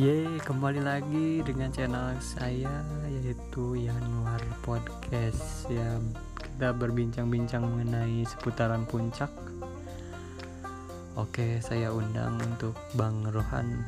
Iya, kembali lagi dengan channel saya yaitu Yanuar Podcast ya kita berbincang-bincang mengenai seputaran puncak. Oke, saya undang untuk Bang Rohan.